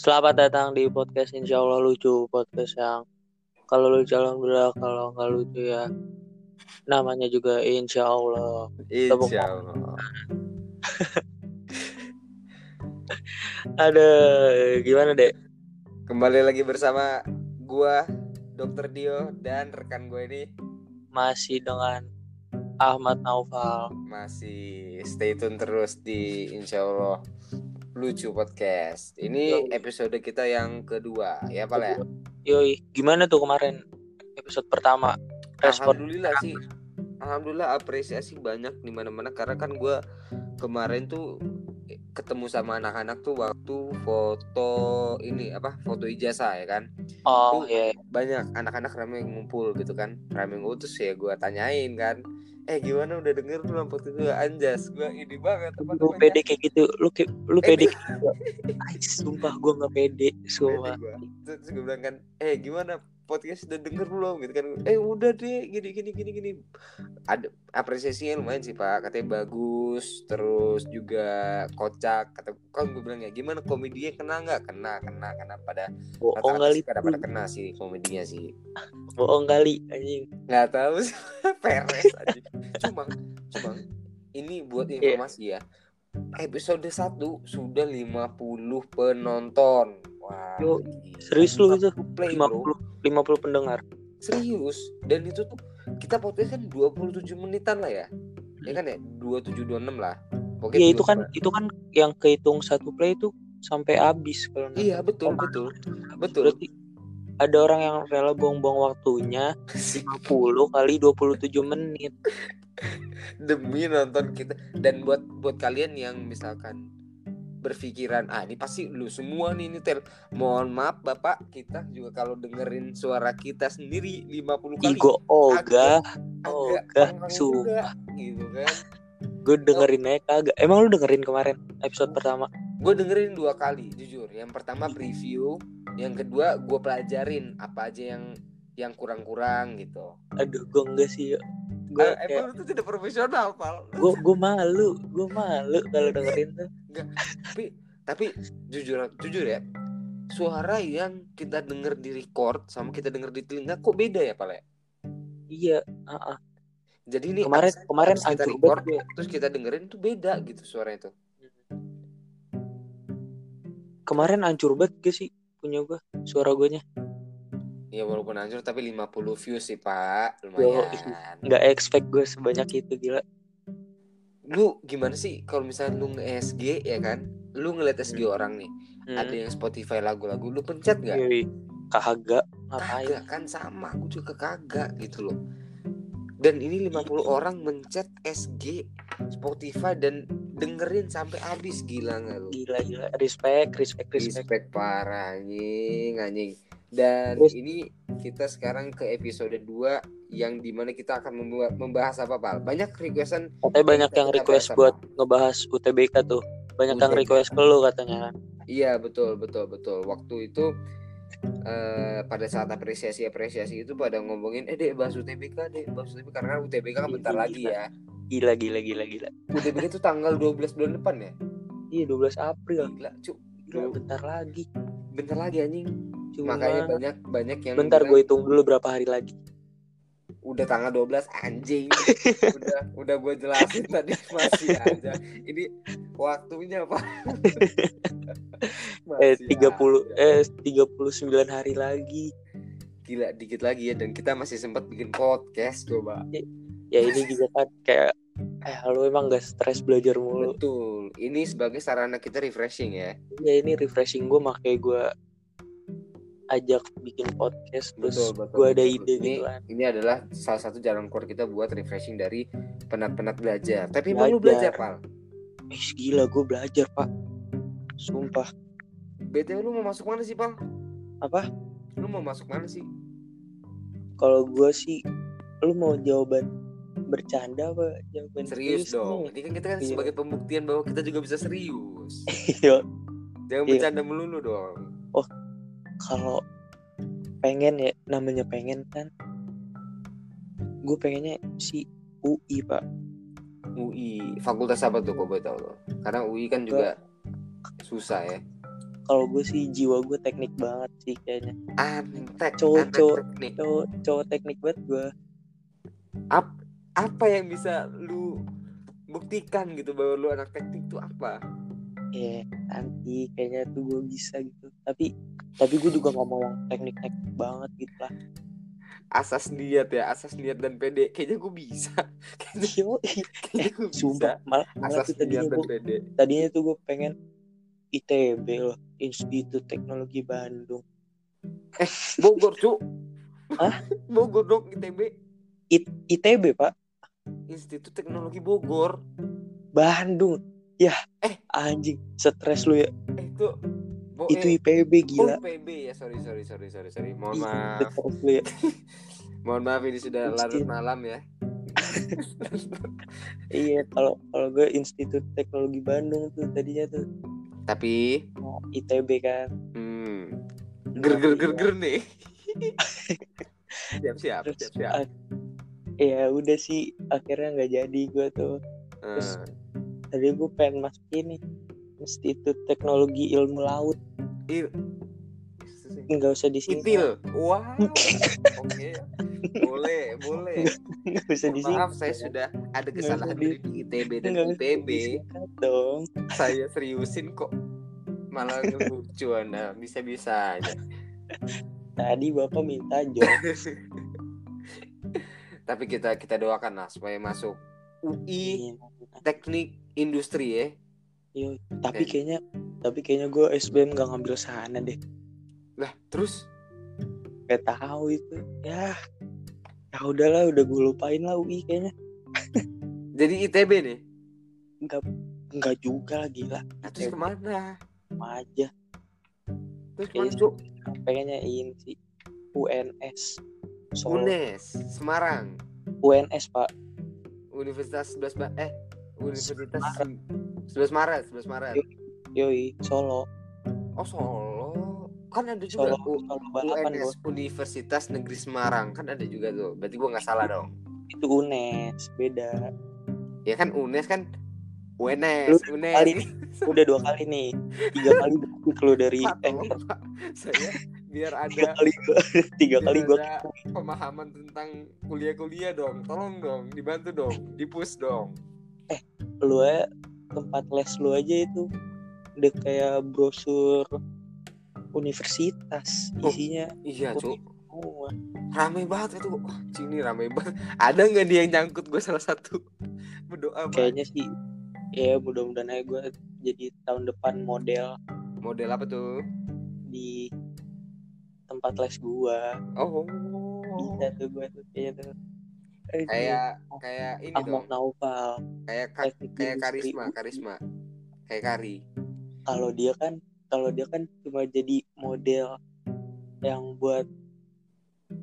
Selamat datang di podcast Insya Allah Lucu Podcast yang kalau lucu alhamdulillah Kalau nggak lucu ya Namanya juga Insya Allah Insya Allah. Ada gimana dek? Kembali lagi bersama gua Dr. Dio dan rekan gue ini Masih dengan Ahmad Naufal masih stay tune terus di Insya Allah lucu podcast. Ini Yo. episode kita yang kedua ya Pak ya. Yoi, gimana tuh kemarin episode pertama? Respon Alhamdulillah sih. Alhamdulillah apresiasi banyak di mana-mana karena kan gua kemarin tuh ketemu sama anak-anak tuh waktu foto ini apa foto ijazah ya kan Oh Tuh, iya banyak anak-anak ramai ngumpul gitu kan ramai ngumpul terus ya gue tanyain kan eh gimana udah denger belum podcast gue anjas gue ini banget apa Lu pede kayak gitu. Lu, kayak- lu Eh, pede kayak gitu. Sumpah gue gak pede Sumpah. Pede gua. terus gue bilang kan eh gimana podcast udah denger belum gitu kan. Eh udah deh gini gini gini gini. Ada apresiasinya lumayan sih pak. Katanya bagus terus juga kocak. Kata kan gue bilang ya gimana komedinya kena nggak? Kena kena kena. Pada Bohong kali. pada pada kena sih komedinya sih. Bohong kali anjing. Nggak tahu sih. Peres aja cuma cuma ini buat Iya. informasi ya. Episode 1 sudah 50 penonton. Wah Yo, serius lu itu? 50 play bro 50 50 pendengar. Serius? Dan itu tuh kita podcast kan 27 menitan lah ya. Ya kan ya? 27 26 lah. Pokoknya Iya itu kan itu kan yang kehitung satu play itu sampai habis kalau iya betul Oh, betul. Betul. Berarti ada orang yang rela buang-buang waktunya 50 kali 27 menit. demi nonton kita. Dan buat buat kalian yang misalkan berpikiran ah ini pasti lu semua nih ini tel mohon maaf bapak kita juga kalau dengerin suara kita sendiri 50 kali Igo oga, agak oga, kurang sumpah. gitu kan Gue dengerin aja kagak. Emang lu dengerin kemarin episode pertama? gue dengerin dua kali jujur yang pertama preview yang kedua gue pelajarin apa aja yang yang kurang-kurang gitu Aduh, gue enggak sih. Gue Ah, emang lu tuh tidak profesional pal gue gue malu, gue malu kalau dengerin tuh. Tapi tapi jujur jujur ya suara yang kita denger di record sama kita denger di telinga kok beda ya pal ya Iya, ah, ah. jadi ini Kemarin- abis- kemarin abis kita record banget terus kita dengerin tuh beda gitu suaranya tuh Kemarin hancur banget gak sih punya gue suara gue nya ya walaupun hancur tapi 50 views sih pak. Yo, lumayan. nggak expect gue sebanyak itu gila lu gimana sih kalau misalnya lu nge-SG ya kan? Lu ngeliat SG orang nih Hmm. ada yang Spotify lagu-lagu lu pencet nggak? Yoi. kagak ngapain? Kagak kan sama aku juga kagak gitu loh. Dan ini 50 orang mencet SG Spotify dan dengerin sampai habis gila nggak lu? Gila gila. Respect respect respect. Respect parah anjing anjing dan Terus- ini kita sekarang ke episode 2 yang di mana kita akan memba- membahas apa pal? Banyak requestan katanya banyak yang request bahas apa? buat ngebahas UTBK tuh. Banyak yang UTBK. request ke lu katanya iya betul betul betul. Waktu itu eh pada saat apresiasi apresiasi itu pada ngomongin eh dek bahas UTBK dek bahas UTBK karena UTBK kan bentar Gila. lagi ya. gila gila gila gila. UTBK itu tanggal 12 bulan depan ya? Iya 12 April. Gila cuk gila. Bentar lagi. Bentar lagi anjing cuma makanya banyak banyak yang bentar gue hitung dulu berapa hari lagi. Udah tanggal 12 anjing. Udah udah gue jelasin tadi masih aja. Ini waktunya apa eh 30 eh 39 hari lagi. Gila dikit lagi ya dan kita masih sempat bikin podcast coba. Ya ini juga kan kayak eh lu emang gak stres belajar mulu. Betul. Ini sebagai sarana kita refreshing ya. Ya ini refreshing gue makanya gue ajak bikin podcast terus gue ada betul. ide ini, gitu kan ini adalah salah satu jalan keluar kita buat refreshing dari penat-penat belajar tapi emang lu belajar Belajar. pal eh gila gue belajar pak sumpah btw lu mau masuk mana sih pal apa lu mau masuk mana sih kalau gue sih lu mau jawaban bercanda apa jawaban serius dong nih? ini kan kita kan Iya. sebagai pembuktian bahwa kita juga bisa serius Iya. jangan Iya. bercanda melulu dong kalau pengen ya namanya pengen kan. Gue pengennya si UI pak. UI fakultas apa tuh kok boleh tahu lo karena UI kan juga susah ya. Kalau gue sih jiwa gue teknik banget sih kayaknya. Antek Cowok- cowok. teknik. cowok cowok teknik banget gue Ap- apa yang bisa lu buktikan gitu bahwa lu anak teknik tuh apa ya nanti kayaknya tuh gue bisa gitu. Tapi tapi gue juga nggak mau yang teknik teknik banget gitu lah. Asas niat ya asas niat dan pede. Kayaknya gue bisa. Kayaknya, Yo, kayaknya gue bisa. sumpah malah, malah asas niat dan gue pede. tadinya tuh gue pengen ITB loh Institut Teknologi Bandung. Bogor cu Hah? Bogor dong ITB It, ITB pak. Institut Teknologi Bogor. Bandung ya Eh. anjing stres lu ya. Eh itu Bo, itu eh, IPB oh, gila IPB ya sorry sorry sorry sorry sorry. Mohon Ih, maaf. stres lu ya. Mohon maaf ini sudah larut malam ya. Iya kalau kalau gue Institut Teknologi Bandung tuh tadinya tuh. Tapi mau ITB kan. Hmm, ger ger ger ger nih. Siap siap terus siap siap. ya udah sih akhirnya nggak jadi gue tuh. Terus Eh, tadi gue pengen masuk ini Institut Teknologi Ilmu Laut. Il nggak usah disingkat Intil wow. Oke. Boleh boleh. Nggak usah disingkat maaf saya sudah ada kesalahan di- ITB dan Nggak IPB dong. Saya seriusin kok. Malah ngelucu anda bisa bisa aja. Tadi bapak minta job. Tapi kita kita doakan lah supaya masuk UI teknik industri ya. Iya, tapi Eh. kayaknya tapi kayaknya gue SBM gak ngambil sana deh. Lah terus? Gak tahu itu. Ya ya udahlah udah gue lupain lah UI kayaknya. Jadi ITB nih? Nggak nggak juga lah gila. Nah, terus ke mana? Sama aja. Terus ke mana Kayaknya- cuk? pengennya ini sih UNS Solo. UNES Semarang. UNS pak. Universitas 11 Ba- eh Universitas 11 Maret 11 Maret. Yoi Solo. Oh Solo? Kan ada juga Solo U- Solo balapan UNS Universitas Negeri Semarang. Kan ada juga tuh. Berarti gua nggak salah dong. Itu UNES beda. Ya kan UNES kan UNES UNES kali nih udah dua kali nih. Tiga kali keluar dari Pak. saya biar tiga ada kali gua tiga biar kali gue ada pemahaman tentang kuliah-kuliah dong. Tolong dong dibantu dong dipush dong lu aja tempat les lu aja itu. Udah kayak brosur universitas Oh. isinya. iya Oh, cuk. semua. Rame banget itu. Sini rame banget. Ada nggak dia yang nyangkut gue salah satu? Berdoa kayaknya sih ya mudah-mudahan aja gue jadi tahun depan model. Model apa tuh? Di tempat les gua. Oh. Bisa tuh gue tuh kayaknya tuh Kayak kayak ini Ahmad dong. Naufal. Kayak ka- kayak karisma karisma. Kayak kari. Kalau dia kan kalau dia kan cuma jadi model yang buat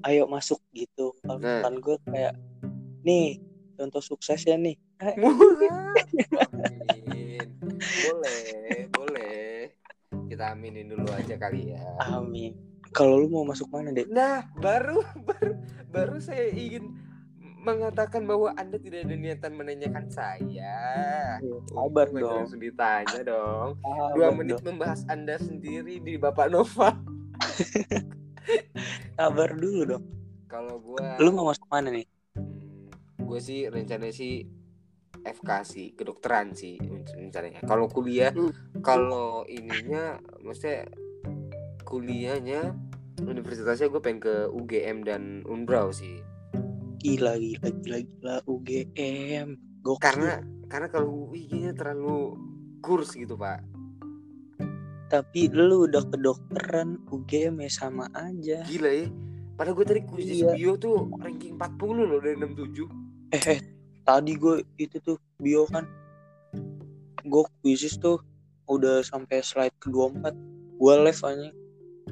ayo masuk gitu. Kalau Nah. depan gue kayak nih contoh suksesnya nih. Amin. Boleh boleh. Kita aminin dulu aja kali ya. Amin. Kalau lu mau masuk mana deh Nah, baru baru baru saya ingin mengatakan bahwa Anda tidak ada niatan menanyakan saya. sabar Untung aja dong. Langsung ditanya dong. Ah, Dua sabar menit dong. membahas Anda sendiri di Bapak Nova. sabar dulu dong Kalau gua lu mau masuk mana nih hmm, gue sih rencananya sih FK sih, kedokteran sih rencananya. Kalau kuliah, Hmm. kalau ininya maksudnya kuliahnya universitasnya gue pengen ke UGM dan Unbrau sih. Gila gila gila gila UGM gokil. Karena karena kalau UI kayaknya terlalu kurs gitu pak. Tapi lu udah kedokteran UGM ya sama aja. Gila ya. Padahal gue tadi kuis Iya. bio tuh ranking 40 loh dari 67 eh, eh tadi gue itu tuh bio kan. Gue kuisis tuh udah sampai slide ke 24 gue live aja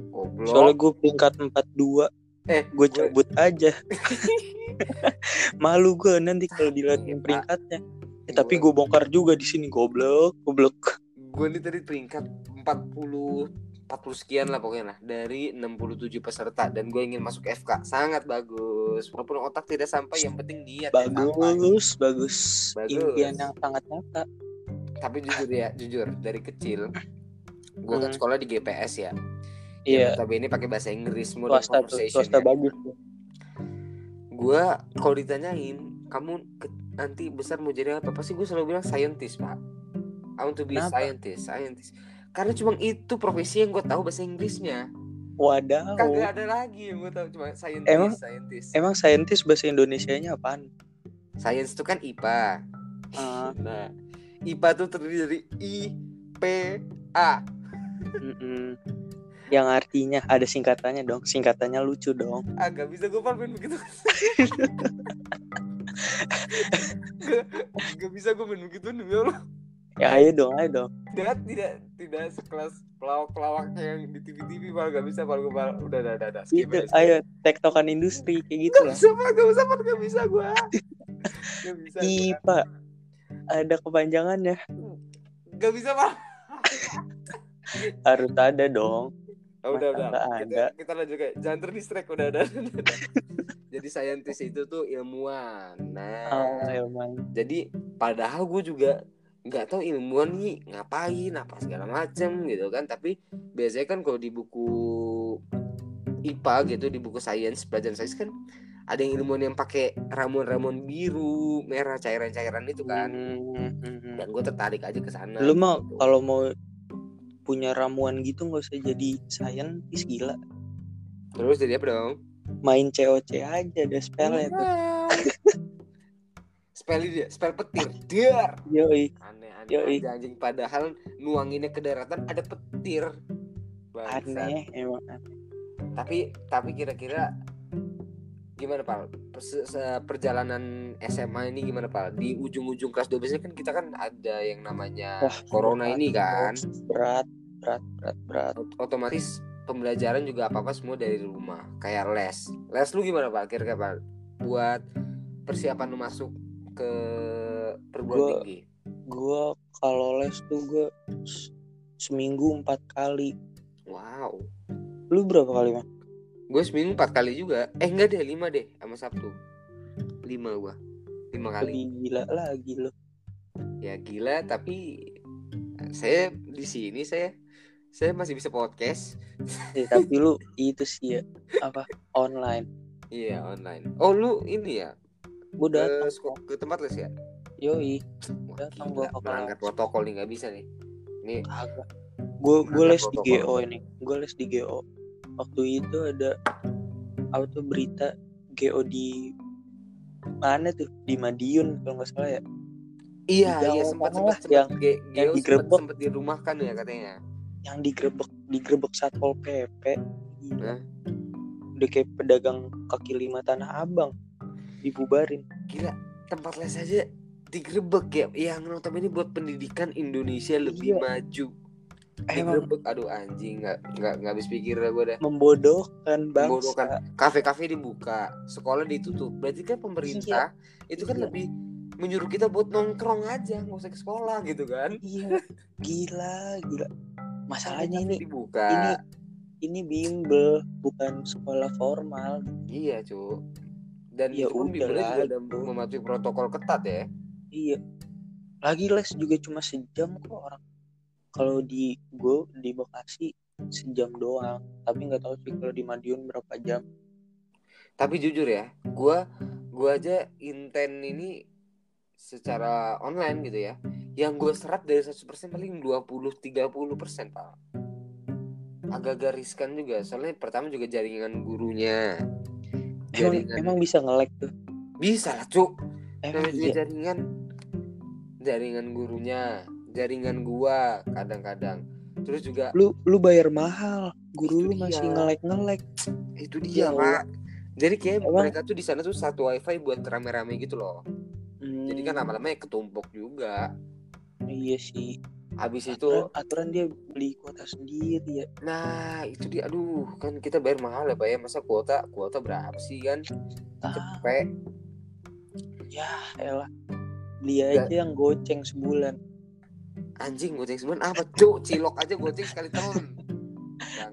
goblok. Soalnya gue peringkat 42 eh gue cabut aja. Malu gue nanti kalau Iya, dilihatin Pak. peringkatnya. Eh, tapi Gua- gue bongkar juga di sini goblok goblok. Gue nih tadi peringkat 40 40 sekian lah pokoknya lah dari 67 peserta. Dan gue ingin masuk FK sangat bagus. Walaupun otak tidak sampai yang penting niat yang sampai. bagus bagus. Bagus. impian yang sangat nyata. Tapi jujur ya jujur dari kecil gue kan sekolah di GPS ya Iya, tapi ini pakai bahasa Inggris tuh, conversation swasta ya. bagus gue kalau ditanyain kamu ke- nanti besar mau jadi apa pasti gue selalu bilang scientist pak I want to be Kenapa? scientist scientist karena cuma itu profesi yang gue tahu bahasa Inggrisnya Wadaw. kagak ada lagi yang gue tahu cuma scientist Emang- scientist Emang saintis bahasa Indonesianya apaan? science itu kan IPA Ah. nah IPA tuh terdiri dari I P A Mm-mm. Yang artinya ada singkatannya dong. Singkatannya lucu dong. agak bisa gue main begitu gak, gak bisa gue main begitu demi Allah Ya ayo dong, ayo dong. tidak tidak tidak sekelas pelawak pelawak yang di TV TV malah gak bisa malah gue malah udah udah udah, udah skip Itu skip. ayo tektokan industri kayak gitu Gak lah. bisa pak, gak bisa pak, gak bisa gue Gak bisa. IPA. Ada kepanjangannya. Gak bisa pak Harus ada dong. Oh, Udah udah kita, kita lanjut kayak Jangan terdistract udah udah. Jadi saintis itu tuh ilmuwan Nah Oh, emang. Jadi padahal gue juga nggak tahu ilmuwan nih ngapain apa segala macem gitu kan tapi biasanya kan kalau di buku IPA gitu di buku sains pelajaran sains kan ada yang ilmuwan yang pakai ramuan-ramuan biru merah cairan-cairan itu kan hmm, hmm. dan gue tertarik aja ke sana Lu mau gitu. kalau mau punya ramuan gitu nggak usah jadi saintis gila. terus jadi apa dong Main COC aja ada spellnya tuh. spell dia spell petir dar Yoi. aneh-aneh Yoi. aja anjing padahal nuanginnya ke daratan ada petir Bangsat. Aneh emang aneh. tapi tapi kira-kira gimana pak se- perjalanan SMA ini gimana pak di ujung-ujung kelas 12 kan kita kan ada yang namanya Wah, corona berat, ini kan? Berat, berat, berat, berat. Ot- otomatis pembelajaran juga apa apa semua dari rumah kayak les. Les lu gimana pak kira-kira pak buat persiapan lu masuk ke perguruan Gua- tinggi? Gua kalau les tuh gue seminggu empat kali. wow. Lu berapa kali mah? Gue seminggu empat kali juga eh enggak deh lima deh sama sabtu lima gua lima kali Lebih gila lagi lo. ya gila tapi saya di sini saya saya masih bisa podcast Ya, tapi lu itu sih ya apa online. iya online oh lu ini ya Gue ke, datang seko- ke tempat les ya Yoi, Datang ke melanggar protokol nih nggak bisa nih ini agak. Gue gue les di. GO ini. Gue les di GO. Waktu itu ada apa tuh berita GO di mana tuh di Madiun kalau nggak salah ya. iya iya sempat sempat yang- Ge- yang Geo sempat digerebek. sempat dirumahkan ya katanya Yang digerebek digerebek satpol pp. Hah? Udah kayak pedagang kaki lima tanah abang dibubarin. gila tempat les aja digerebek ya yang notabene buat pendidikan Indonesia lebih Iya. maju Emang aduh anjing nggak nggak nggak habis pikir dah gue dah membodohkan membodohkan bangsa. kafe-kafe dibuka sekolah ditutup berarti kan pemerintah itu kan Iya. lebih menyuruh kita buat nongkrong aja nggak usah ke sekolah gitu kan Iya, gila, gila. Masalahnya ini dibuka ini ini bimbel bukan sekolah formal. iya cu dan Ya itu kan udah bimbelnya lah, juga ada mematuhi protokol ketat ya Iya. Lagi les juga cuma sejam kok orang. Kalau di gue di Bekasi sejam doang. Tapi nggak tahu sih kalau di Madiun berapa jam. tapi jujur ya gua gua aja inten ini secara online gitu ya yang gue serap dari 100% paling 20-30% persen pak agak-agak riskan juga soalnya pertama juga jaringan gurunya Emang, jaringan emang bisa nge-lag tuh. bisa lah cuk Emang iya. jaringan jaringan gurunya jaringan gua kadang-kadang terus juga Lu lu bayar mahal. Guru lu masih dia. nge-lag nge-lag. itu dia Ya pak jadi kayak Emang- mereka tuh di sana tuh satu wifi buat rame-rame gitu loh jadi kan Hmm, lama-lama ya ketumpuk juga Iya sih. habis itu Aturan, dia beli kuota sendiri ya. nah itu dia aduh kan kita bayar mahal ya bayar masa kuota kuota berapa sih kan Ah, cepet ya elah. Beli Ya. aja yang goceng sebulan. Anjing goceng sebulan apa cuk cilok aja goceng sekali tahun.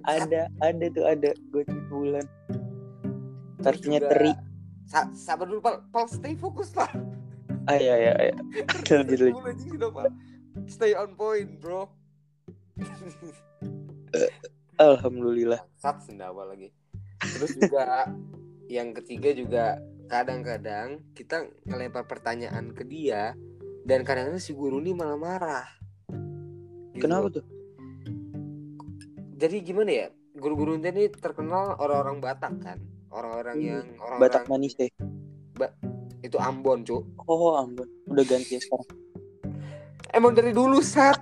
Ada, ada tuh ada goceng Tarifnya juga- teri. Sa- sabar dulu pal pal stay fokus pal Ah ya ya ya. Lanjut, lanjut. Pal. stay on point bro Alhamdulillah. Sat sendawa lagi. Terus juga yang ketiga juga kadang-kadang kita ngelempar pertanyaan ke dia dan kadang-kadang si guru ini malah marah. Gitu Kenapa loh. tuh? Jadi gimana ya? Guru-guru ini terkenal orang-orang Batak kan. Orang-orang Hmm, yang Batak orang-orang manis deh. itu Ambon, Cuk. Oh ampun, udah ganti ya sekarang. Emang dari dulu sat.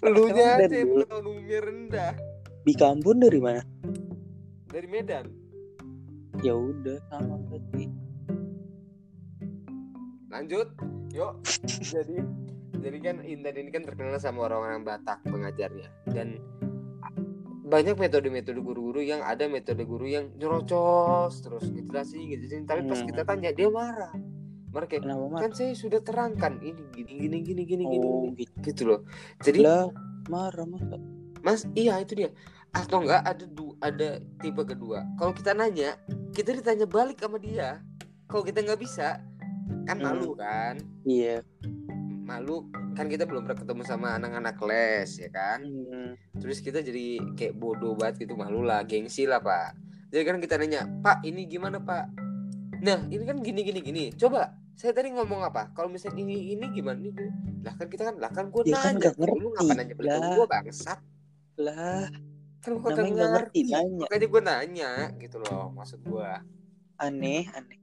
Lu Emang nya aja umumnya rendah. Bika Ambon dari mana? Dari Medan. Ya udah sama berarti. Lanjut. Yuk. jadi jadi kan Intan ini kan terkenal sama orang-orang Batak pengajarnya dan banyak metode-metode guru-guru yang ada metode guru yang nyerocos terus ngejelasin ngejelasin tapi pas Hmm. kita tanya dia marah marah kayak kan saya sudah terangkan ini gini gini gini gini Oh gini." gitu. gitu loh jadi Lah marah masa? mas iya itu dia atau enggak ada du ada tipe kedua kalau kita nanya kita ditanya balik sama dia kalau kita nggak bisa kan Hmm. malu kan Iya. Malu. Kan kita belum pernah ketemu sama anak-anak les ya kan? Hmm. terus kita jadi kayak bodoh banget gitu malu lah gengsi lah pak. Jadi kan kita nanya pak ini gimana pak? Nah ini kan gini gini gini. Coba saya tadi ngomong apa? Kalau misalnya ini ini gimana? Ini lah kan kita kan lah kan gue Ya kan nanya. nggak lu ngerti. ngapa nanya balik? Gue bangsat. Lah kan gue ngerti ngerti. nanya. makanya gue nanya gitu loh maksud gue Aneh aneh.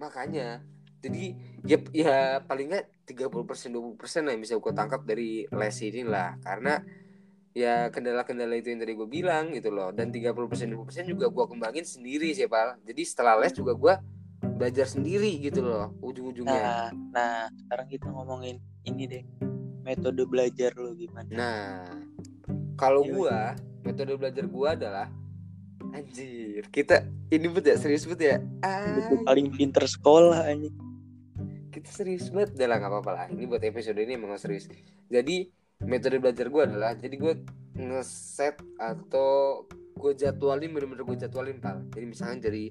makanya jadi ya ya paling nggak 30% 20% lah yang bisa gue tangkap dari les ini lah. Karena ya kendala-kendala itu yang tadi gue bilang gitu loh. Dan 30% 20% juga gue kembangin sendiri sih Pal. Jadi setelah les juga gue belajar sendiri gitu loh ujung-ujungnya. Nah, nah sekarang kita ngomongin ini deh. Metode belajar lo gimana? nah kalau Iya, gue metode belajar gue adalah anjir kita ini bet ya serius bet ya? Ah, paling pinter sekolah anjing. Kita serius banget. Udah lah nggak apa-apa lah. Ini buat episode ini emang serius. Jadi metode belajar gue adalah jadi gue ngeset atau gue jadwalin bener-bener gue jadwalin pal jadi misalnya dari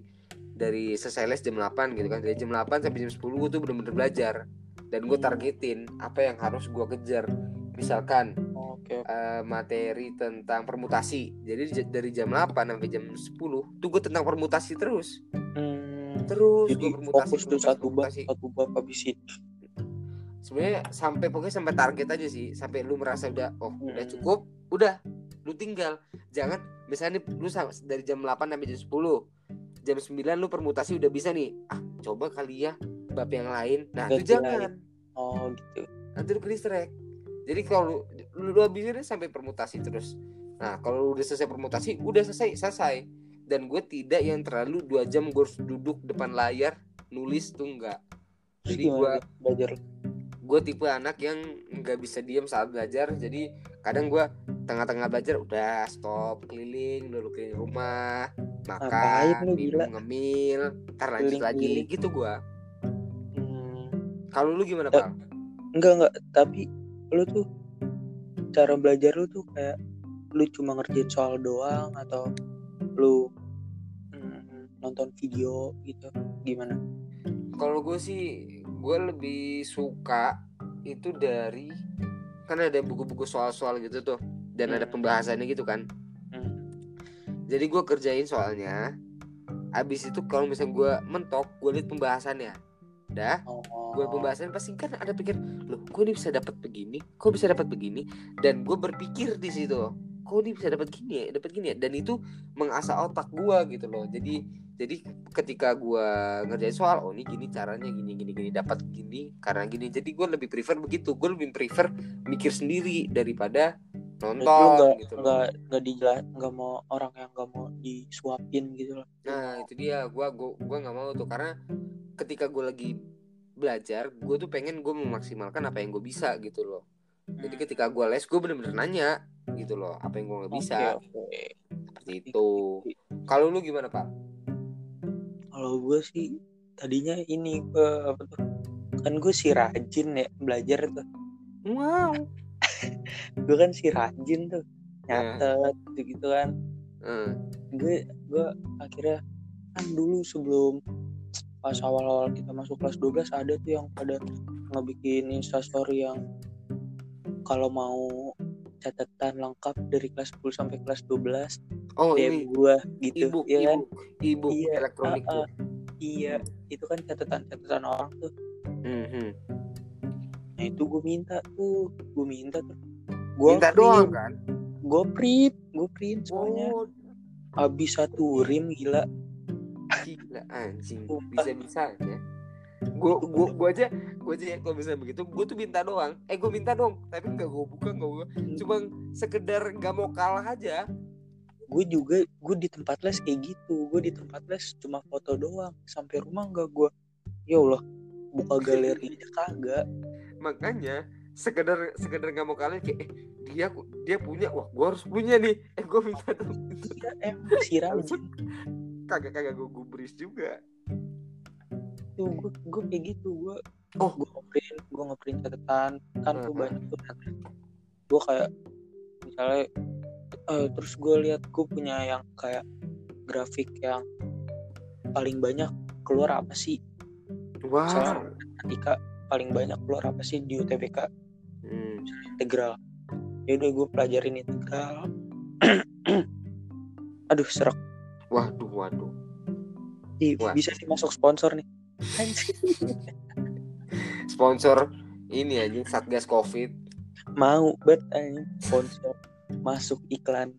dari selesai les jam 8 gitu kan. Dari jam 8 sampai jam 10 gue tuh bener-bener belajar. Dan gue targetin apa yang harus gue kejar. Misalkan Oke. eh, materi tentang permutasi. Jadi dari jam 8 sampai jam 10 tuh gue tentang permutasi terus. Hmm, terus jadi fokus tuh satu bab satu bab habisin. sebenarnya sampai pokoknya sampai target aja sih. Sampai lu merasa udah oh udah Hmm. cukup udah lu tinggal. Jangan misalnya nih, lu dari jam 8 sampai jam 10 jam 9 lu permutasi udah bisa nih. Ah coba kali ya bab yang lain. Nah itu Ganti jangan Oh gitu. nanti lu ke distract jadi kalau lu, lu, lu habisin deh sampai permutasi terus. Nah kalau lu udah selesai permutasi udah selesai selesai dan gue tidak yang terlalu dua jam gue harus duduk depan layar nulis tuh enggak Jadi gimana gua- Bel, belajar? gue tipe anak yang nggak bisa diem saat belajar. Jadi kadang gue tengah-tengah belajar udah stop keliling dulu keliling rumah makan minum ngemil ntar lanjut lagi. Keliling-keliling. gitu gue Hmm, kalau lu gimana pak enggak enggak. Tapi lu tuh cara belajar lu tuh kayak lu cuma ngerjain soal doang atau lu nonton video gitu gimana? kalau gue sih gue lebih suka itu dari kan ada buku-buku soal-soal gitu tuh dan ada Hmm. pembahasannya gitu kan Hmm. jadi gue kerjain soalnya abis itu kalau misalnya gue mentok gue liat pembahasannya dah Oh, gue pembahasan pasti kan ada pikir loh kok ini bisa dapat begini kok bisa dapat begini dan gue berpikir di situ kok ini bisa dapat gini ya dapat gini ya? Dan itu mengasah otak gue gitu loh. Jadi jadi ketika gue ngerjain soal oh ini gini caranya gini gini gini dapat gini karena gini. Jadi gue lebih prefer begitu. Gue lebih prefer mikir sendiri daripada nonton nggak gitu nggak nggak dijelas nggak mau orang yang nggak mau disuapin gitu loh. Nah itu dia. Gua gua gua nggak mau tuh. Karena ketika gue lagi belajar gue tuh pengen gue memaksimalkan apa yang gue bisa gitu loh. Jadi Hmm. ketika gue les gue bener-bener nanya gitu loh apa yang gue nggak bisa Oke, oke. seperti itu. Kalau lu gimana pak? Kalau gue sih tadinya ini gue apa tuh? Kan gue si rajin ya belajar tuh. Wow. Gue kan si rajin tuh nyatet gitu, gitu kan. Hmm. Gue gue akhirnya kan dulu sebelum pas awal-awal kita masuk kelas 12 ada tuh yang pada ngebikin instastory yang kalau mau catatan lengkap dari kelas 10 sampai kelas 12 oh DM ini gua gitu ebook ya kan? ebook ebook Iya, elektronik tuh ah. iya itu kan catatan-catatan orang tuh. Mhm. nah itu gue minta tuh gue minta tuh. Gue minta doang kan? gue print gue print semuanya. Oh. Habis satu rim gila. Gila anjing. Sumpah. bisa bisanya gue gue gue aja gue aja ya kalau misalnya begitu gue tuh minta doang. Eh gue minta dong tapi nggak gue buka nggak gue cuma sekedar nggak mau kalah aja. Gue juga gue di tempat les kayak gitu. Gue di tempat les cuma foto doang. Sampai rumah nggak gue ya allah buka galeri aja kagak. Makanya sekedar sekedar nggak mau kalah kayak eh, dia dia punya wah gue harus punya nih. Eh gue minta dong. Iya emang si rajin. Kagak kagak gue gubris juga tuh gue gue kayak gitu. Gue Oh. gue ngeprint gue ngeprint catatan. Kan tuh Mhm. banyak tuh gue kayak misalnya eh, terus gue lihat gue punya yang kayak grafik yang paling banyak keluar apa sih? Wow. matematika paling banyak keluar apa sih di UTBK Hmm. integral. Ya udah gue pelajarin integral. Aduh serak. Waduh waduh. Ih, Wah. bisa nih masuk sponsor nih. Sponsor ini anjing satgas covid. Mau bet anjing. Sponsor masuk iklan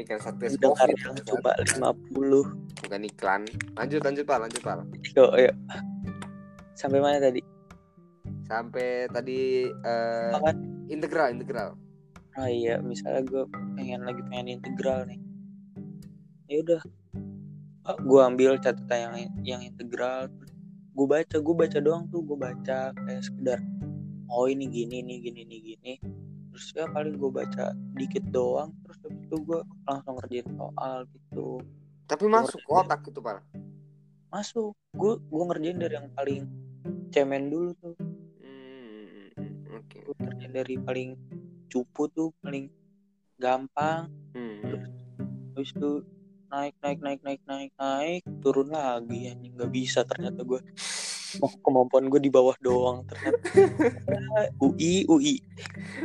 ikan satgas dengar covid. Yang coba 50 bukan iklan. Lanjut lanjut pak lanjut pak. Yuk yuk sampai mana tadi? Sampai tadi Apaan? integral integral. Oh iya misalnya gue pengen lagi pengen integral nih. Ya udah. Ah, gue ambil catatan yang yang integral. Gue baca gue baca doang tuh gue baca kayak sekedar oh ini gini nih gini nih gini. Terus ya paling gue baca dikit doang terus habis itu gue langsung ngerjain soal gitu. Tapi masuk ke otak gitu pak? Masuk. Gue gue ngerjain dari yang paling cemen dulu tuh. Hmm, oke. Gue ngerjain dari paling cupu tuh paling gampang. Hmm. habis itu naik naik naik naik naik naik turun lagi anjing. Nggak bisa ternyata gue oh, kemampuan gue di bawah doang ternyata. UI UI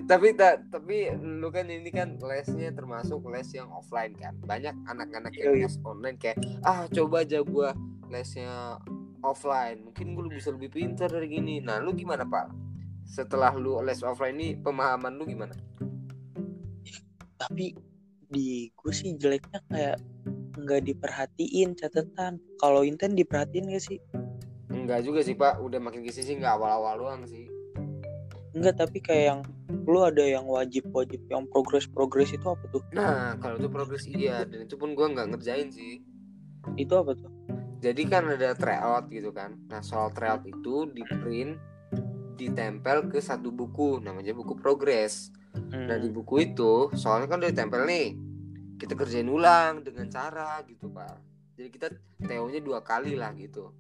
tapi tak tapi lu kan ini kan lesnya termasuk les yang offline kan. Banyak anak-anak yang Iya, iya. les online kayak ah coba aja gua lesnya offline. Mungkin gue bisa lebih pintar dari gini. Nah lu gimana pak? Setelah lu les offline ini pemahaman lu gimana? Tapi di gue sih jeleknya kayak nggak diperhatiin catatan. Kalau inten diperhatiin gak sih? Enggak juga sih pak. Udah makin ke sini sih nggak awal-awal doang sih. Enggak tapi kayak yang lu ada yang wajib wajib yang progres progres itu apa tuh? Nah kalau itu progres iya. Dan itu pun gua nggak ngerjain sih. Itu apa tuh? Jadi kan ada tryout gitu kan. Nah soal tryout itu di print ditempel ke satu buku. Namanya buku progres. Hmm. Nah di buku itu soalnya kan udah ditempel nih kita kerjain ulang dengan cara gitu pak. Jadi kita teonya dua kali lah gitu.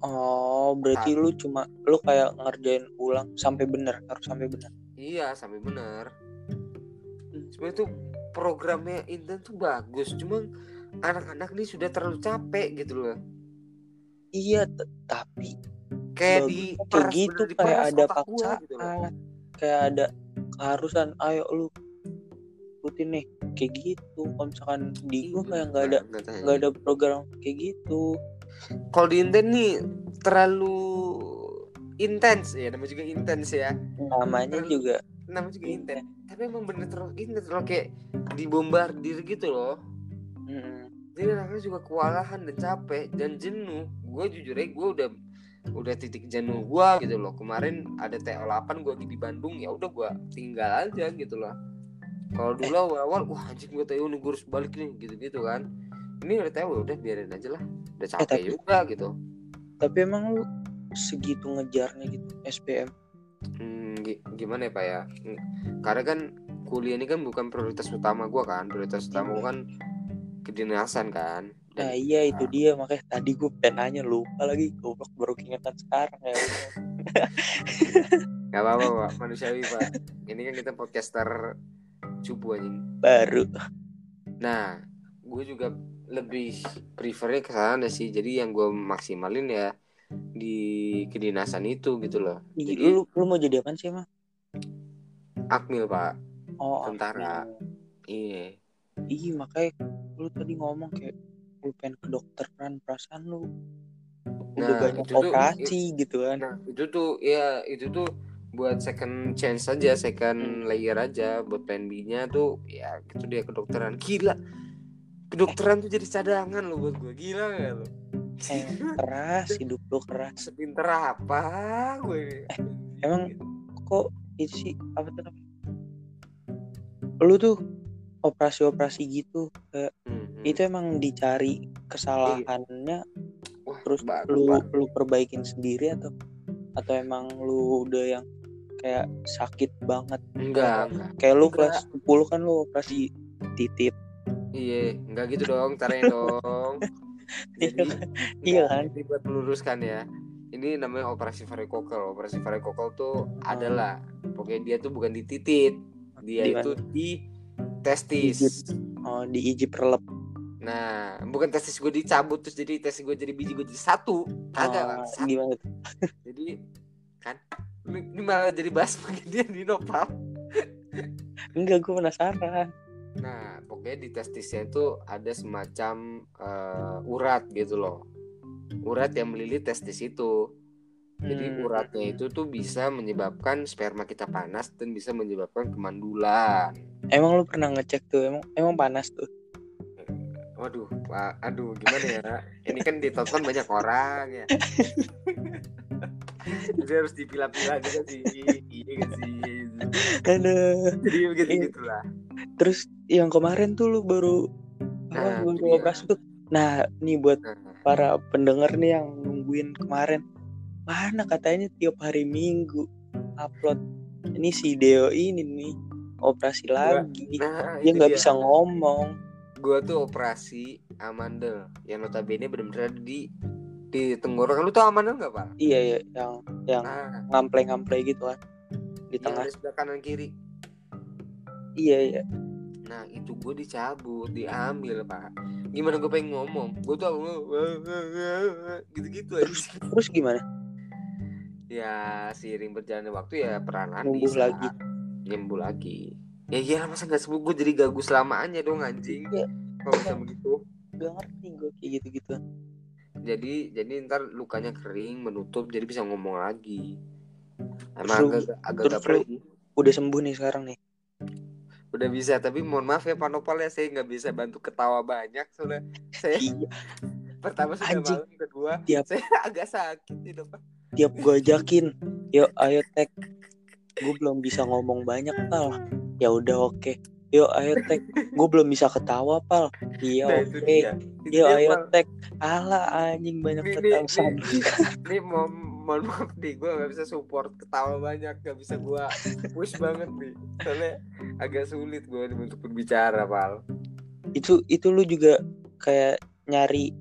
oh berarti lu cuma lu kayak ngerjain ulang sampai bener harus sampai bener Iya sampai bener. Sebenarnya tuh programnya Intan tuh bagus, cuma anak-anak nih sudah terlalu capek gitu loh. iya tapi Kayak di kayak gitu kayak ada paksaan gitu kayak ada keharusan ayo lu ikutin nih kayak gitu kalau misalkan di gua kayak nggak ada nggak ada program kayak gitu Kalau di Intan nih terlalu intens ya, namanya juga intens ya. namanya Terlalu- juga Namanya juga intens. Tapi emang bener terlalu intens loh kayak dibombardir gitu loh. mm, Jadi anaknya juga kewalahan dan capek dan jenuh. Gue jujur aja gue udah udah titik jenuh gue gitu loh. Kemarin ada TO 8 gue lagi di Bandung ya udah gue tinggal aja gitu loh. Kalau dulu awal-awal wah anjing gue TO nih gue harus balik nih gitu-gitu kan. Ini udah TO udah biarin aja lah. Udah capek tapi- juga gitu. tapi emang lu segitu ngejarnya gitu SPM Hmm, gi- gimana ya Pak ya? Karena kan kuliah ini kan bukan prioritas utama gue kan. Prioritas utama gue kan kedinasan kan. nah Dan iya itu dia makanya tadi gue pengen nanya lupa lagi goblok baru keingetan sekarang ya Gak apa-apa pak, manusiawi pak Ini kan kita podcaster cupu anjing. Baru. Nah, gue juga lebih prefernya ke sana sih. Jadi yang gue maksimalin ya di kedinasan itu gitu loh. Jadi lu lu mau jadi apa sih emang? Akmil pak. Oh Tentara. Iya. Iya makanya lu tadi ngomong kayak lu pengen ke dokteran perasaan lu. Udah Nah, banyak itu tuh- operasi gitu kan. Nah itu tuh ya itu tuh buat second chance aja second layer aja buat plan B nya tuh ya gitu dia kedokteran. Gila. Kedokteran tuh jadi cadangan lo buat gue gila gak lo eh, keras hidup lu keras. Sepinter apa gue emang kok itu sih apa tuh namanya? Lu tuh operasi-operasi gitu kayak Mhm. itu emang dicari kesalahannya Wah, terus lu lu perbaikin sendiri atau atau emang lu udah yang kayak sakit banget. Enggak enggak. kayak lu Enggak. kelas 10 kan lu operasi titit iya enggak gitu dong caranya dong. Jadi Iya enggak, kan? ini buat meluruskan ya. Ini namanya operasi varikokel operasi varikokel tuh adalah pokoknya dia tuh bukan di titit dia Di itu di testis Ijip. oh di ijip relep. Nah bukan testis gue dicabut terus jadi testis gue jadi biji gue jadi satu. Kagak Oh, Bang. Satu. gimana tuh? Jadi kan ini malah jadi bahas beginian di nopal enggak gue penasaran Nah, pokoknya di testisnya itu ada semacam eh, urat gitu loh. Urat yang melilit testis itu. Jadi Hmm. uratnya itu tuh bisa menyebabkan sperma kita panas dan bisa menyebabkan kemandulan. emang lu pernah ngecek tuh emang emang panas tuh Waduh, aduh gimana ya? Ini kan ditonton banyak orang ya. Jadi harus dipilah-pilah juga sih. Iya gak sih? Jadi begitu Iya. gitulah. terus yang kemarin tuh lu baru Nah, itu baru operasi tuh. Nah nih buat Nah, para pendengar nih yang nungguin kemarin. Mana katanya tiap hari minggu upload ini si Deo ini nih operasi lagi. Nah, dia nggak bisa ngomong. Gua tuh operasi amandel. Yang notabene benar-benar di di tenggorokan lu tau amandel nggak pak? iya iya yang yang Nah, ngample-ngample gitu kan di yang tengah sebelah kanan kiri. iya iya Nah itu gue dicabut, diambil pak. Gimana gue pengen ngomong? Gue tuh gitu-gitu aja. terus terus gimana Ya seiring berjalannya waktu ya perlahan Numbuh bisa lagi. nyembuh lagi. Ya iya masa nggak sembuh gue jadi gagu selamanya dong anjing. Iya. Kalau bisa begitu. gak ngerti gue kayak gitu gitu Jadi jadi ntar lukanya kering menutup jadi bisa ngomong lagi. Emang Terus agak agak terus udah sembuh nih sekarang nih? Udah bisa tapi mohon maaf ya Pak Nopal ya saya nggak bisa bantu ketawa banyak soalnya saya iya. pertama sudah Anjing. malam kedua Tiap- saya agak sakit di depan. tiap gue ajakin yuk ayo tag gue belum bisa ngomong banyak pal. Ya udah oke yuk ayo tag gue belum bisa ketawa pal iya Nah, oke. Itu yuk dia, ayo Pal. tag ala anjing banyak nih. Ini mohon, mohon maaf nih, gue gak bisa support ketawa banyak, gak bisa gue push banget nih. Soalnya agak sulit gue untuk berbicara, Pal. itu itu lu juga kayak nyari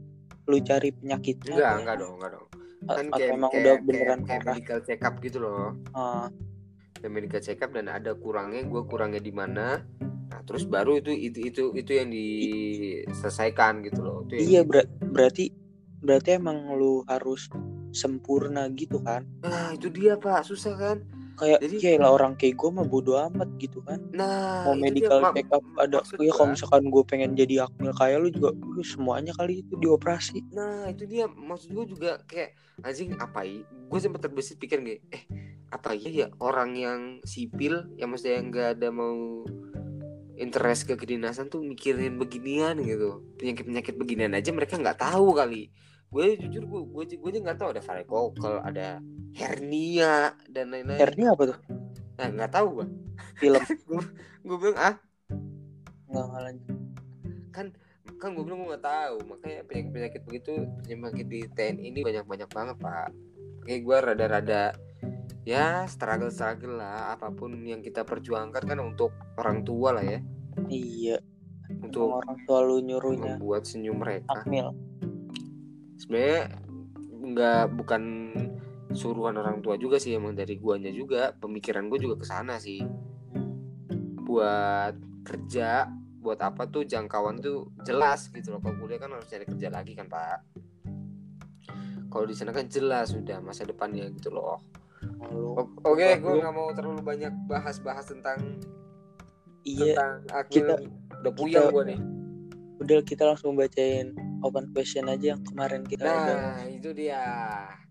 lu cari penyakitnya Enggak, enggak dong, enggak dong. Kan kayak, emang kayak, udah kayak, beneran kayak parah medical check up gitu loh. Dan medical check up dan ada kurangnya, gue kurangnya di mana. Nah, terus baru itu itu itu itu yang diselesaikan gitu loh. Itu iya ber- berarti berarti emang lu harus sempurna gitu kan Nah, itu dia, Pak. Susah kan? kayak Jadi- ya lah orang kayak gue mah bodo amat gitu kan Nah, mau medical dia, check up ada ya kalau misalkan gue pengen jadi akmil kayak lu juga uh, semuanya kali itu dioperasi Nah itu dia maksud gue juga kayak anjing apa? Gue sempat terbesit pikir gak, eh apa ya ya orang yang sipil yang maksudnya yang nggak ada mau interest ke kedinasan tuh mikirin beginian gitu. Penyakit penyakit beginian aja mereka nggak tahu kali. Gue jujur gue gue gue aja nggak tahu ada varikokel ada hernia dan lain-lain. hernia apa tuh? Nah nggak tahu gue. film. Gue bilang ah? Nggak lanjut. Kan gue bilang gue nggak tahu. Makanya penyakit penyakit begitu penyakit di TNI ini banyak banyak banget pak. Kayak gue rada-rada ya struggle struggle lah apa pun yang kita perjuangkan kan untuk orang tua lah ya. Iya. Untuk orang tua lu nyuruhnya. membuat senyum mereka. Akmil sebenarnya nggak bukan suruhan orang tua juga sih emang dari guanya juga. Pemikiran gue juga ke sana sih. Buat kerja buat apa tuh jangkauan tuh jelas gitu loh. Kalau kuliah kan harus cari kerja lagi kan pak. Kalau di sana kan jelas sudah masa depannya gitu loh Oke, gue nggak mau terlalu banyak bahas-bahas tentang iya tentang Akil. kita- Udah puyeng gue nih. udah kita langsung bacain open question aja yang kemarin kita udah Nah, itu dia.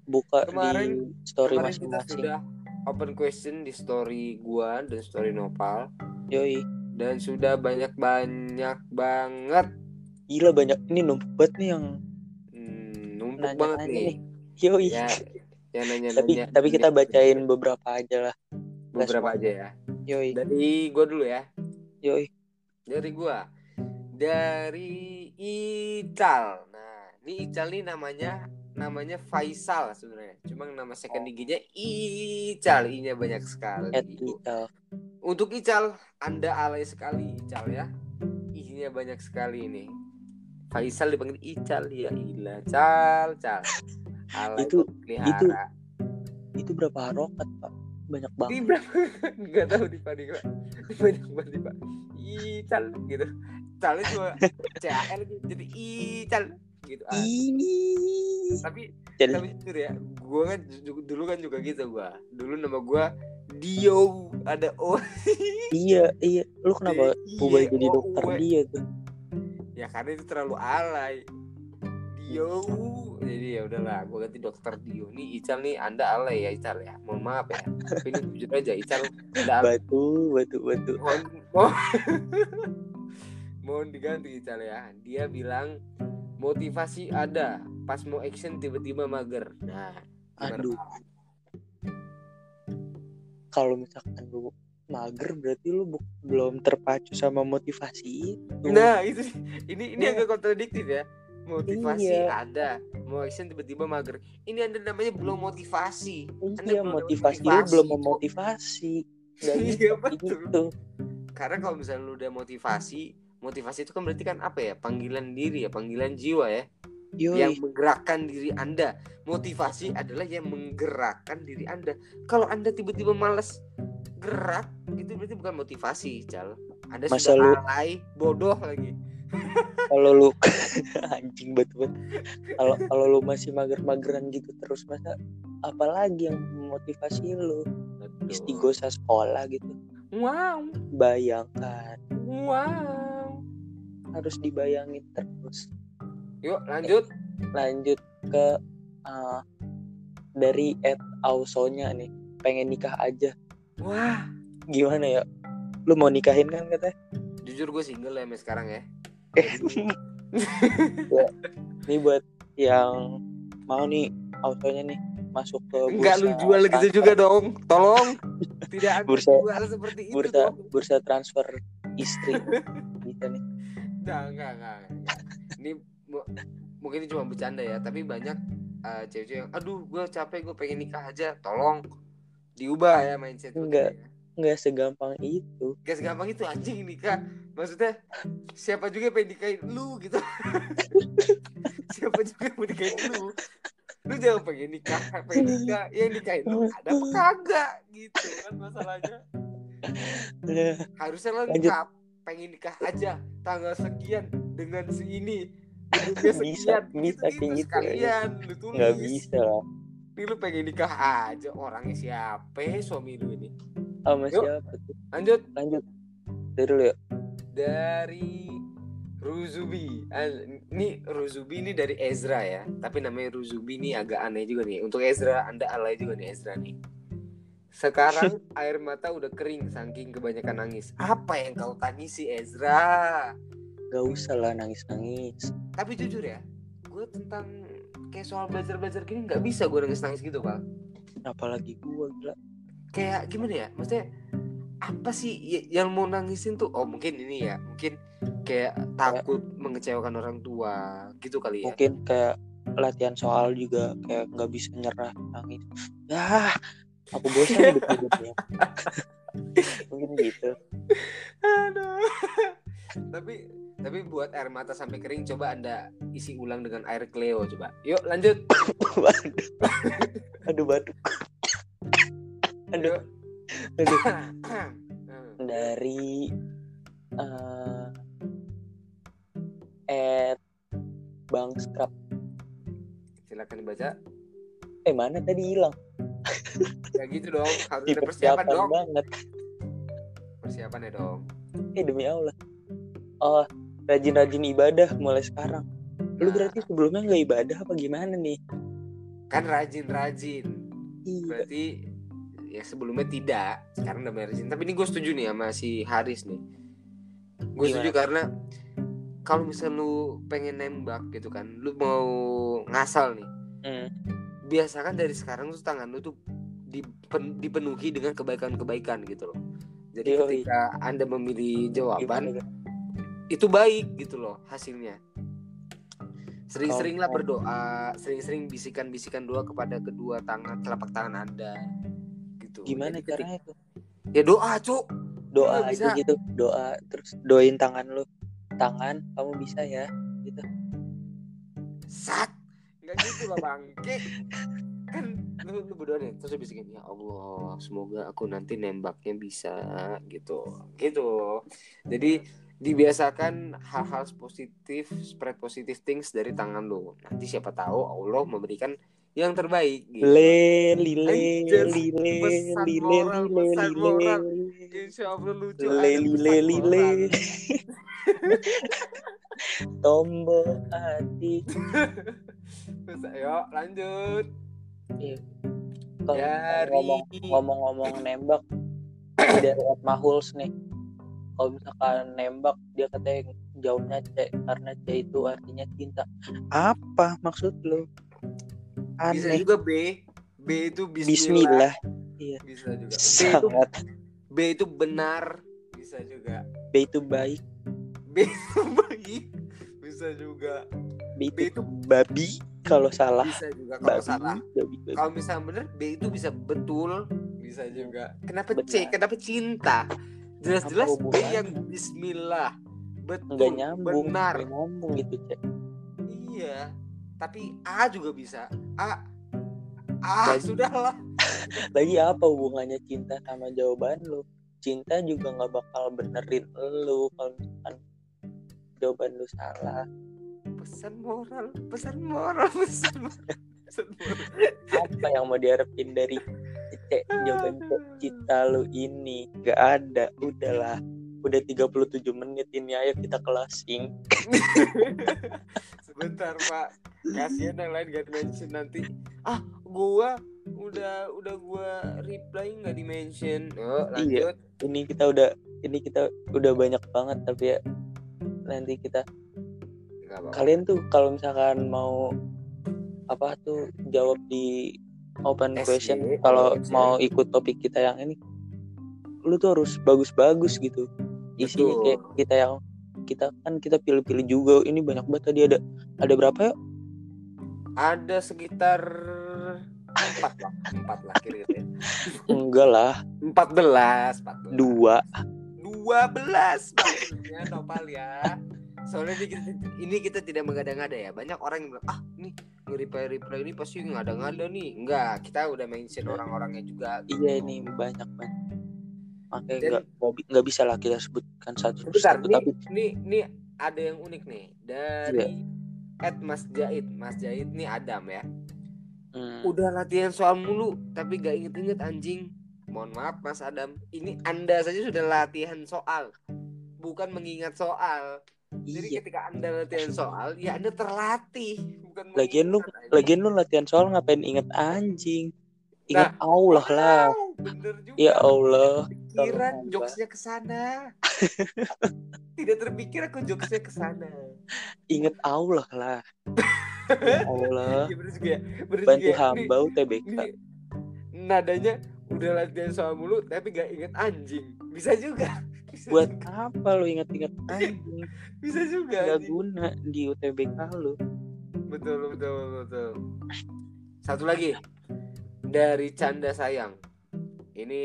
buka kemarin- di story masing-masing sudah open question di story gua dan story Nopal yoi dan sudah banyak-banyak banget gila banyak ini numpuk banget nih yang hmm, numpuk banget nih. nih. yoi Ya, yang nanya-nanya. tapi tapi kita bacain beberapa aja lah beberapa aja ya. yoi Dari gua dulu ya. yoi Dari gua. Dari Ical. Nah, ini Ical nih namanya namanya Faisal sebenarnya. Cuma nama second IG-nya Ical, I-nya banyak sekali. at Ical. Untuk Ical, Anda alay sekali Ical ya. I-nya banyak sekali ini. Faisal dipanggil Ical ya ilah cal cal. Alay Itu- pelihara. itu berapa harokat pak banyak Ini banget berapa? Enggak tahu di Pak. Banyak banget nih, Pak. Ical gitu. Calnya cuma CAL gitu. Jadi Ical gitu. Ah, ini tapi jadi tapi jujur ya, gua kan dulu kan juga gitu gua. Dulu nama gua Dio ada O. iya iya lu kenapa D-I-O-U. ubah jadi dokter dia tuh Ya karena itu terlalu alay. Dio. Jadi ya udahlah, gua ganti dokter Dio. Nih Ical nih Anda alay ya Ical ya. Mohon maaf ya. Tapi ini jujur aja Ical Anda alay. batu batu batu mohon mohon, mohon diganti Ical ya dia bilang motivasi ada pas mau action tiba-tiba mager nah Aduh. Kalau misalkan lu mager berarti lu bu- belum terpacu sama motivasi itu nah itu sih. ini ini Iya. agak kontradiktif ya motivasi Iya. ada action tiba-tiba mager ini anda namanya belum motivasi Anda iya belum motivasi motivasi, belum Cok. memotivasi Iya, kayak betul. gitu karena kalau misalnya lu udah motivasi motivasi itu kan berarti kan apa ya panggilan diri ya panggilan jiwa ya yang yoi menggerakkan diri Anda. Motivasi adalah yang menggerakkan diri Anda. Kalau Anda tiba-tiba malas gerak, itu berarti bukan motivasi, Cal. Anda Masa sudah lu- alay, bodoh lagi. kalau lu anjing betul kalau kalau lu masih mager-mageran gitu terus masa apalagi yang memotivasi lu? Istigosa sekolah gitu. Wow, bayangkan. Wow. harus dibayangin terus. Yuk, lanjut. lanjut ke uh, dari Ed Ausonya nih. Pengen nikah aja. Wah, gimana ya? Lu mau nikahin kan katanya? Jujur gue single ya sekarang ya. Ini buat yang mau nih Ausonya nih masuk ke Enggak lu bursa jual gitu transfer- juga dong. Tolong. Tidak ada Bursa- jual seperti itu bursa dong. bursa transfer istri bisa nih Enggak, enggak, enggak. Ini mu- mungkin ini cuma bercanda ya, tapi banyak uh, cewek-cewek yang aduh, gue capek, gue pengen nikah aja. Tolong diubah ya mindset Enggak. kayaknya. Nggak segampang itu. Gak segampang itu anjing nikah. Maksudnya siapa juga pengen nikahin lu gitu. siapa juga yang mau nikahin lu. Lu jangan pengen nikah, pengen nikah, ya yang nikahin lu ada apa kagak gitu kan masalahnya. Harusnya lo nikah pengen nikah aja. Tanggal sekian dengan si ini gedungnya Bisa, sekian bisa gitu gitu sekalian lu tulis. nggak bisa ini lu pengen nikah aja orangnya siapa ya, suami lu ini sama Yuk. siapa tuh? lanjut. Lanjut. Dari dulu ya dari Ruzubi. Ini Ruzubi ini dari Ezra ya. Tapi namanya Ruzubi ini agak aneh juga nih. Untuk Ezra anda alay juga nih Ezra nih. Sekarang air mata udah kering saking kebanyakan nangis. Apa yang kau tangisi Ezra? Nggak usah lah nangis nangis tapi jujur ya gue tentang kayak soal belajar belajar gini nggak bisa gue nangis nangis gitu pak. Apalagi gua gila kayak gimana ya maksudnya apa sih yang mau nangisin tuh? Oh mungkin ini ya mungkin kayak takut mengecewakan orang tua gitu kali ya. Mungkin kayak latihan soal juga kayak nggak bisa nyerah nangis. Ah aku bosan hidup hidupnya mungkin gitu. Aduh. tapi tapi buat air mata sampai kering coba anda isi ulang dengan air Cleo coba. Yuk lanjut. Aduh batuk aduh. Aduh. Dari eh at Bang Scrap silakan dibaca. Eh mana tadi hilang? Ya gitu dong harus ada persiapan dong. banget. Persiapan ya dong. Eh demi Allah. Oh rajin-rajin ibadah mulai sekarang. Lu Nah. berarti sebelumnya nggak ibadah apa gimana nih? Kan rajin-rajin. Iya. Berarti ya sebelumnya tidak sekarang udah rajin tapi ini gue setuju nih sama si Haris nih. Gue setuju karena kalau misal lu pengen nembak gitu kan lu mau ngasal nih. Hmm. biasakan dari sekarang tuh tangan lu tuh dipen- dipenuhi dengan kebaikan-kebaikan gitu loh. Jadi Yoi. ketika anda memilih jawaban Kak? itu baik gitu loh hasilnya. Sering-seringlah berdoa sering-sering bisikan-bisikan doa kepada kedua tangan telapak tangan anda gitu gimana Jadi caranya tuh? Ya doa cuk. Doa Lu aja bisa. gitu doa terus doain tangan lu. Tangan kamu bisa ya gitu. Sat. Nggak gitu lah bangke kan lu, lu berdoa nih terus lu bisikin ya Allah semoga aku nanti nembaknya bisa gitu. Gitu. Jadi dibiasakan hal-hal positif spread positive things dari tangan lu. Nanti siapa tahu Allah memberikan yang terbaik gitu. le lile Anjir, lile pesan lile moral, lile pesan moral. lile Insya Allah lucu Le, ada lile, pesan lile. moral. tombol hati Terus, ayo lanjut Dari- ngomong ngomong-ngomong nembak dari Ed Mahuls nih kalau misalkan nembak dia katanya jawabnya C karena C itu artinya cinta apa maksud lu bisa aneh juga B. B itu Bismillah, Bismillah. Bisa juga. B itu sangat. B itu benar. Bisa juga. B itu baik. B itu baik. Bisa juga. B B itu itu babi kalau salah. Bisa juga kalau babi salah. babi, babi. kalau misalnya bener B itu bisa betul. Bisa juga. Kenapa C? Benar. kenapa cinta? Jelas-jelas B yang Bismillah. Betul nggak nyambung benar. nyambung gitu cek. Iya tapi A juga bisa. A. A Lagi- sudahlah. Lagi apa hubungannya cinta sama jawaban lu? Cinta juga nggak bakal benerin lu kalau misalkan jawaban lu salah. Pesan moral pesan moral pesan moral, pesan moral. apa yang mau diharapin dari cek jawaban cinta lu ini? Gak ada udahlah udah 37 menit ini ayo kita closing. Sebentar pak. Kasihan yang lain gak mention nanti. Ah gua udah udah gua reply nggak di mention oh Iya. lanjut. ini kita udah ini kita udah banyak banget tapi ya nanti kita kalian tuh kalau misalkan mau apa tuh jawab di open SG, question kalau mau ikut topik kita yang ini lu tuh harus bagus-bagus gitu isinya Betul. kayak kita yang kita kan kita pilih-pilih juga. Ini banyak banget tadi. Ada ada berapa ya ada sekitar empat lah. Empat lah kira-kira enggak lah. Empat belas empat belas. Dua. Dua belas Nopal ya. Soalnya ini kita, ini kita tidak mengada-ngada ya. Banyak orang yang bilang ah nih nge-reply reply ini pasti ngada-ngada nih. Enggak kita udah mention orang-orangnya juga. Iya ini banyak banget makanya Dan- nggak nggak bi- nggak bisa lah kita sebutkan satu Bentar, satu nih, tapi nih, nih ada yang unik nih dari Iya. Ed Mas Jahid. Mas Jahid nih Adam ya. hmm, Udah latihan soal mulu, tapi gak inget-inget anjing. Mohon maaf Mas Adam, ini Anda saja sudah latihan soal, bukan mengingat soal. Jadi iya ketika Anda latihan soal, ya Anda terlatih, bukan lagian lu lagian lu latihan soal ngapain inget anjing ingat Allah lah Wow, bener juga. ya Allah Pikiran jokesnya ke sana. Tidak terpikir aku jokesnya ke sana. inget Allah lah ya Allah bener juga ya. Bener bantu juga ya. hamba Ini- UTBK ini nadanya udah latihan soal mulu tapi gak inget anjing bisa juga bisa buat juga. apa lu inget-inget anjing bisa juga anjing. guna di UTBK lu betul betul betul satu lagi dari canda sayang. Ini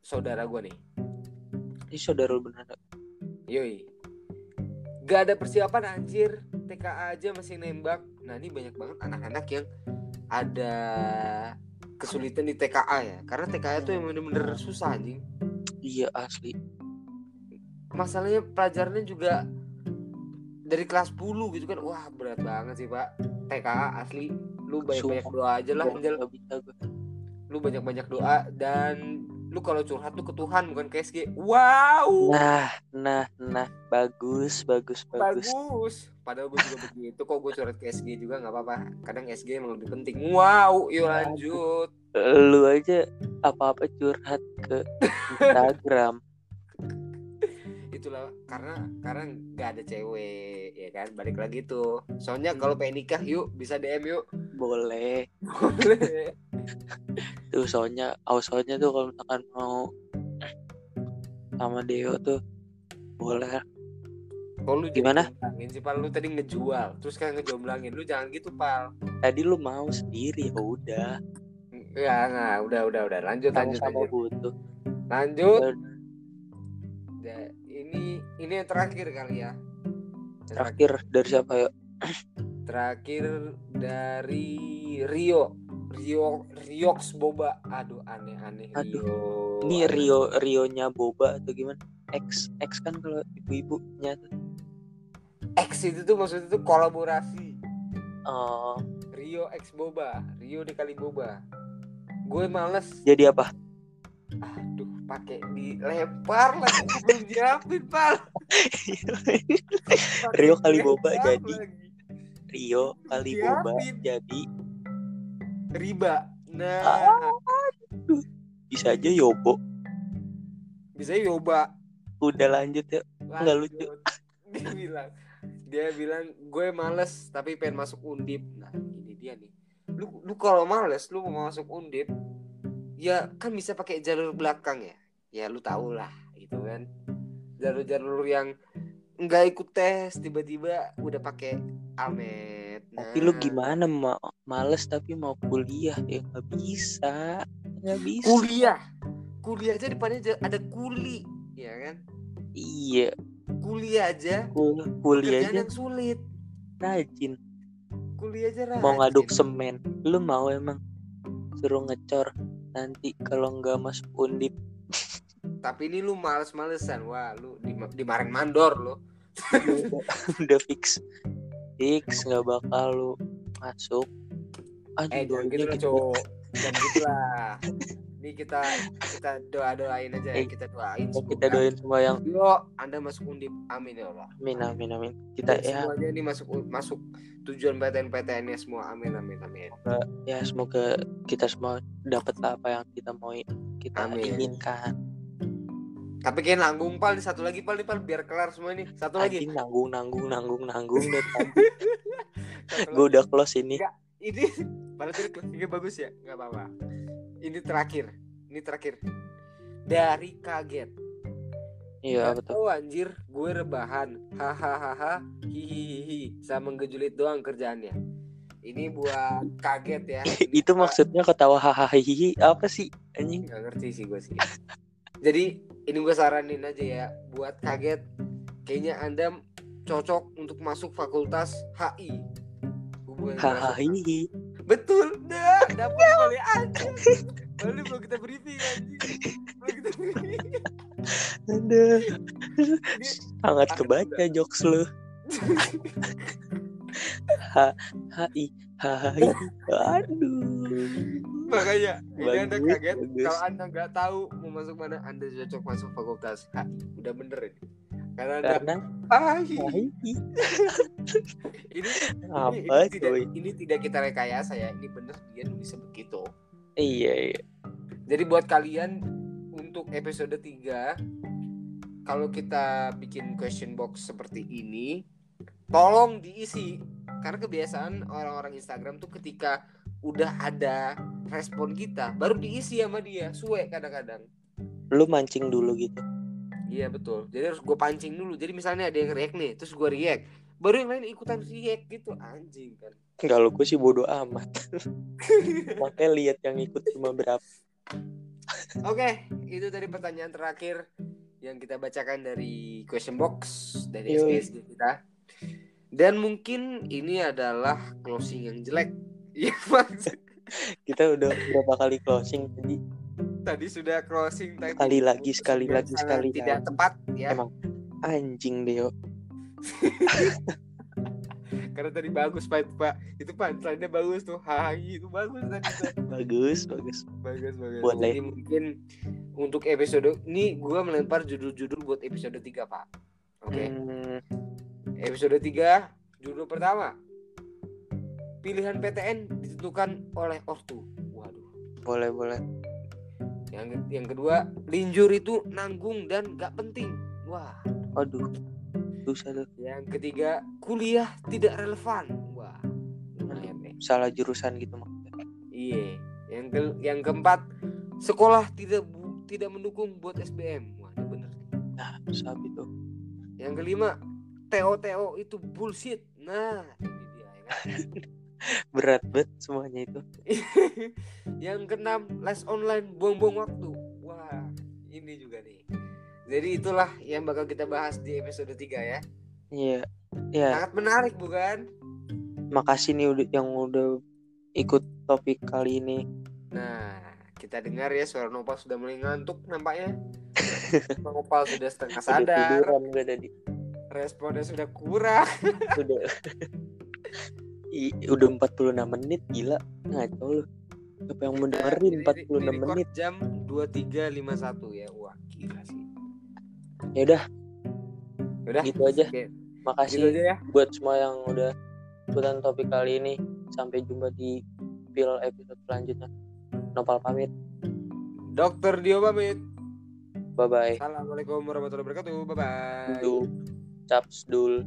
saudara gue nih. Ini saudara lu bener yoi. Gak ada persiapan anjir. TKA aja masih nembak. Nah ini banyak banget anak-anak yang ada kesulitan di TKA ya. Karena TKA itu yang bener-bener susah anjing. Iya asli. Masalahnya pelajarannya juga dari kelas 10 gitu kan. Wah berat banget sih pak. TKA asli. Lu banyak-banyak doa aja lah Angel nggak bisa gue lu banyak-banyak doa dan lu kalau curhat tuh ke Tuhan bukan ke SG wow! Nah, nah, nah, bagus, bagus, bagus. bagus. Padahal gue juga begitu. Kok gue curhat ke SG juga nggak apa-apa. Kadang SG emang lebih penting. Wow! Yuk lanjut. Lu aja apa-apa curhat ke Instagram. Itulah karena karena nggak ada cewek ya kan? Balik lagi tuh. Soalnya kalau pengen nikah yuk bisa DM yuk. Boleh. boleh. Tuh soalnya, aus soalnya tuh kalau misalkan mau sama Deo tuh boleh. kalau lu Gimana? sih pal. Lu tadi ngejual terus kan ngejomblangin. Lu jangan gitu pal. Tadi lu mau sendiri ya udah. ya nggak. Udah udah udah. Lanjut lanjut lanjut. butuh. lanjut. Ya, ini yang terakhir kali ya Terakhir dari siapa ya? terakhir dari Rio Rio Riox Boba aduh aneh aneh Aduh, Rio Ini Aneh. Rio Rionya Boba atau gimana? X X kan kalau ibu-ibunya. X itu tuh maksudnya tuh kolaborasi Oh, Rio X Boba Rio dikali Boba gue males jadi apa? aduh pakai dilempar lagi Gue belum nyiapin pal Pakai Rio kali Boba jadi. lagi. Rio kali Boba jadi riba nah Ah. bisa aja Yobo. bisa Yoba Udah lanjut ya. Nggak lucu. Dia bilang dia bilang gue males tapi pengen masuk undip nah ini dia nih lu lu kalau males lu mau masuk undip ya kan bisa pakai jalur belakang ya ya lu tau lah gitu kan jalur-jalur yang nggak ikut tes tiba-tiba udah pakai almet nah, Tapi lu gimana ma males tapi mau kuliah ya nggak bisa. Nggak bisa. kuliah kuliah aja depannya ada kuli ya kan Iya, kuliah aja kul kuliah aja yang sulit rajin. kuliah aja Mau ngaduk rajin. semen. Lu mau emang suruh ngecor nanti kalau nggak masuk undip tapi ini lu males-malesan. Wah lu di dimarahin mandor lo udah, fix. Fix nggak bakal lu masuk. Aduh eh jangan gitu lah cowok. jangan gitu lah. Ini kita kita doa doain aja Eh, kita doain Ya, kita semoga- doain semua yang yo anda masuk undip. Amin ya Allah. Amin amin. amin kita Dan ya. semuanya ini masuk masuk tujuan PTN PTN nya semua. Amin amin amin. Ya semoga kita semua dapat apa yang kita mau kita Amin. inginkan tapi kayak nanggung pal nih satu lagi pal nih pal biar kelar semua ini. Satu lagi. Nanggung nanggung nanggung nanggung Satu gue udah close ini. Enggak, ini padahal tadi closingnya bagus ya? Nggak apa-apa. Ini terakhir. Ini terakhir. Dari kaget. Iya Gak betul. tahu anjir. Gue rebahan. Hahaha. Hihihi sama ngejulit doang kerjaannya. Ini buat kaget ya. Ini itu maksudnya ketawa hahaha hihi apa sih anjing? Nggak ngerti sih gue sih. Jadi ini gue saranin aja ya buat kaget kayaknya anda cocok untuk masuk fakultas HI hubungan hihi betul dah. Dapat kali aja. Lalu belum kita briefing anjing. Belum kita briefing. Aduh. Ini sangat kebaca jokes lu. Ha hi ha hi aduh makanya ini anda kaget kalau anda nggak tahu mau masuk mana anda cocok masuk fakultas. HI udah bener ini. Karena anda karena HI hi ini ini, apa ini tidak, coy ini tidak kita rekayasa ya ini bener dia nulisnya begitu. Iya iya. Jadi buat kalian untuk episode 3 kalau kita bikin question box seperti ini tolong diisi. Karena kebiasaan orang-orang Instagram tuh ketika udah ada respon kita baru diisi sama dia suwe kadang-kadang. Lu mancing dulu gitu. Iya betul. Jadi harus gue pancing dulu. Jadi misalnya ada yang react nih terus gue react. Baru yang lain ikutan react gitu. Anjing kan. Kalau gue sih bodoh amat. Makanya lihat yang ikut cuma berapa. Oke, itu tadi pertanyaan terakhir yang kita bacakan dari question box dari. SPSD kita. Dan mungkin ini adalah closing yang jelek. Iya, maksud kita udah berapa kali closing tadi? Tadi sudah closing time. Sekali lagi, sekali Sudah lagi, sekali tidak lagi. tepat ya. Emang. anjing Deo. Karena tadi bagus pak. Itu pak. Itu punchline-nya bagus tuh. Hai itu bagus tadi bagus bagus. Bagus bagus. Boleh. jadi mungkin untuk episode ini gua melempar judul-judul buat episode 3 pak. Oke. Hmm, episode 3 judul pertama pilihan PTN ditentukan oleh ortu waduh. Boleh boleh. Yang yang kedua linjur itu nanggung dan gak penting. Wah. Aduh susah tuh. Yang ketiga kuliah tidak relevan. Wah. Lumayan nih. Salah jurusan gitu maksudnya. Iya. Yang ke yang keempat sekolah tidak bu- tidak mendukung buat SBM wah ini bener. Nah sabi tuh yang kelima TO TO itu bullshit. Nah ini dia ya kan berat banget semuanya itu. Yang keenam les online buang-buang waktu. Wah ini juga nih. Jadi itulah yang bakal kita bahas di episode 3 ya. Iya ya sangat menarik bukan? Makasih nih udah yang udah ikut topik kali ini. Nah kita dengar ya suara Nopal sudah mulai ngantuk nampaknya. Nopal sudah setengah sadar. tiduran gue tadi. Responnya sudah kurang. Udah I- udah 46 menit gila. Ngaco lu. Siapa yang ini- 46 ini record menit? jam 23.51 ya. Wah gila sih. Ya udah. Udah gitu aja. Oke, makasih gitu aja ya. buat semua yang udah ikutan topik kali ini. Sampai jumpa di pil episode selanjutnya. Nopal pamit. Dokter Dio pamit. Bye bye Assalamualaikum warahmatullahi wabarakatuh. Bye bye dul. Caps dul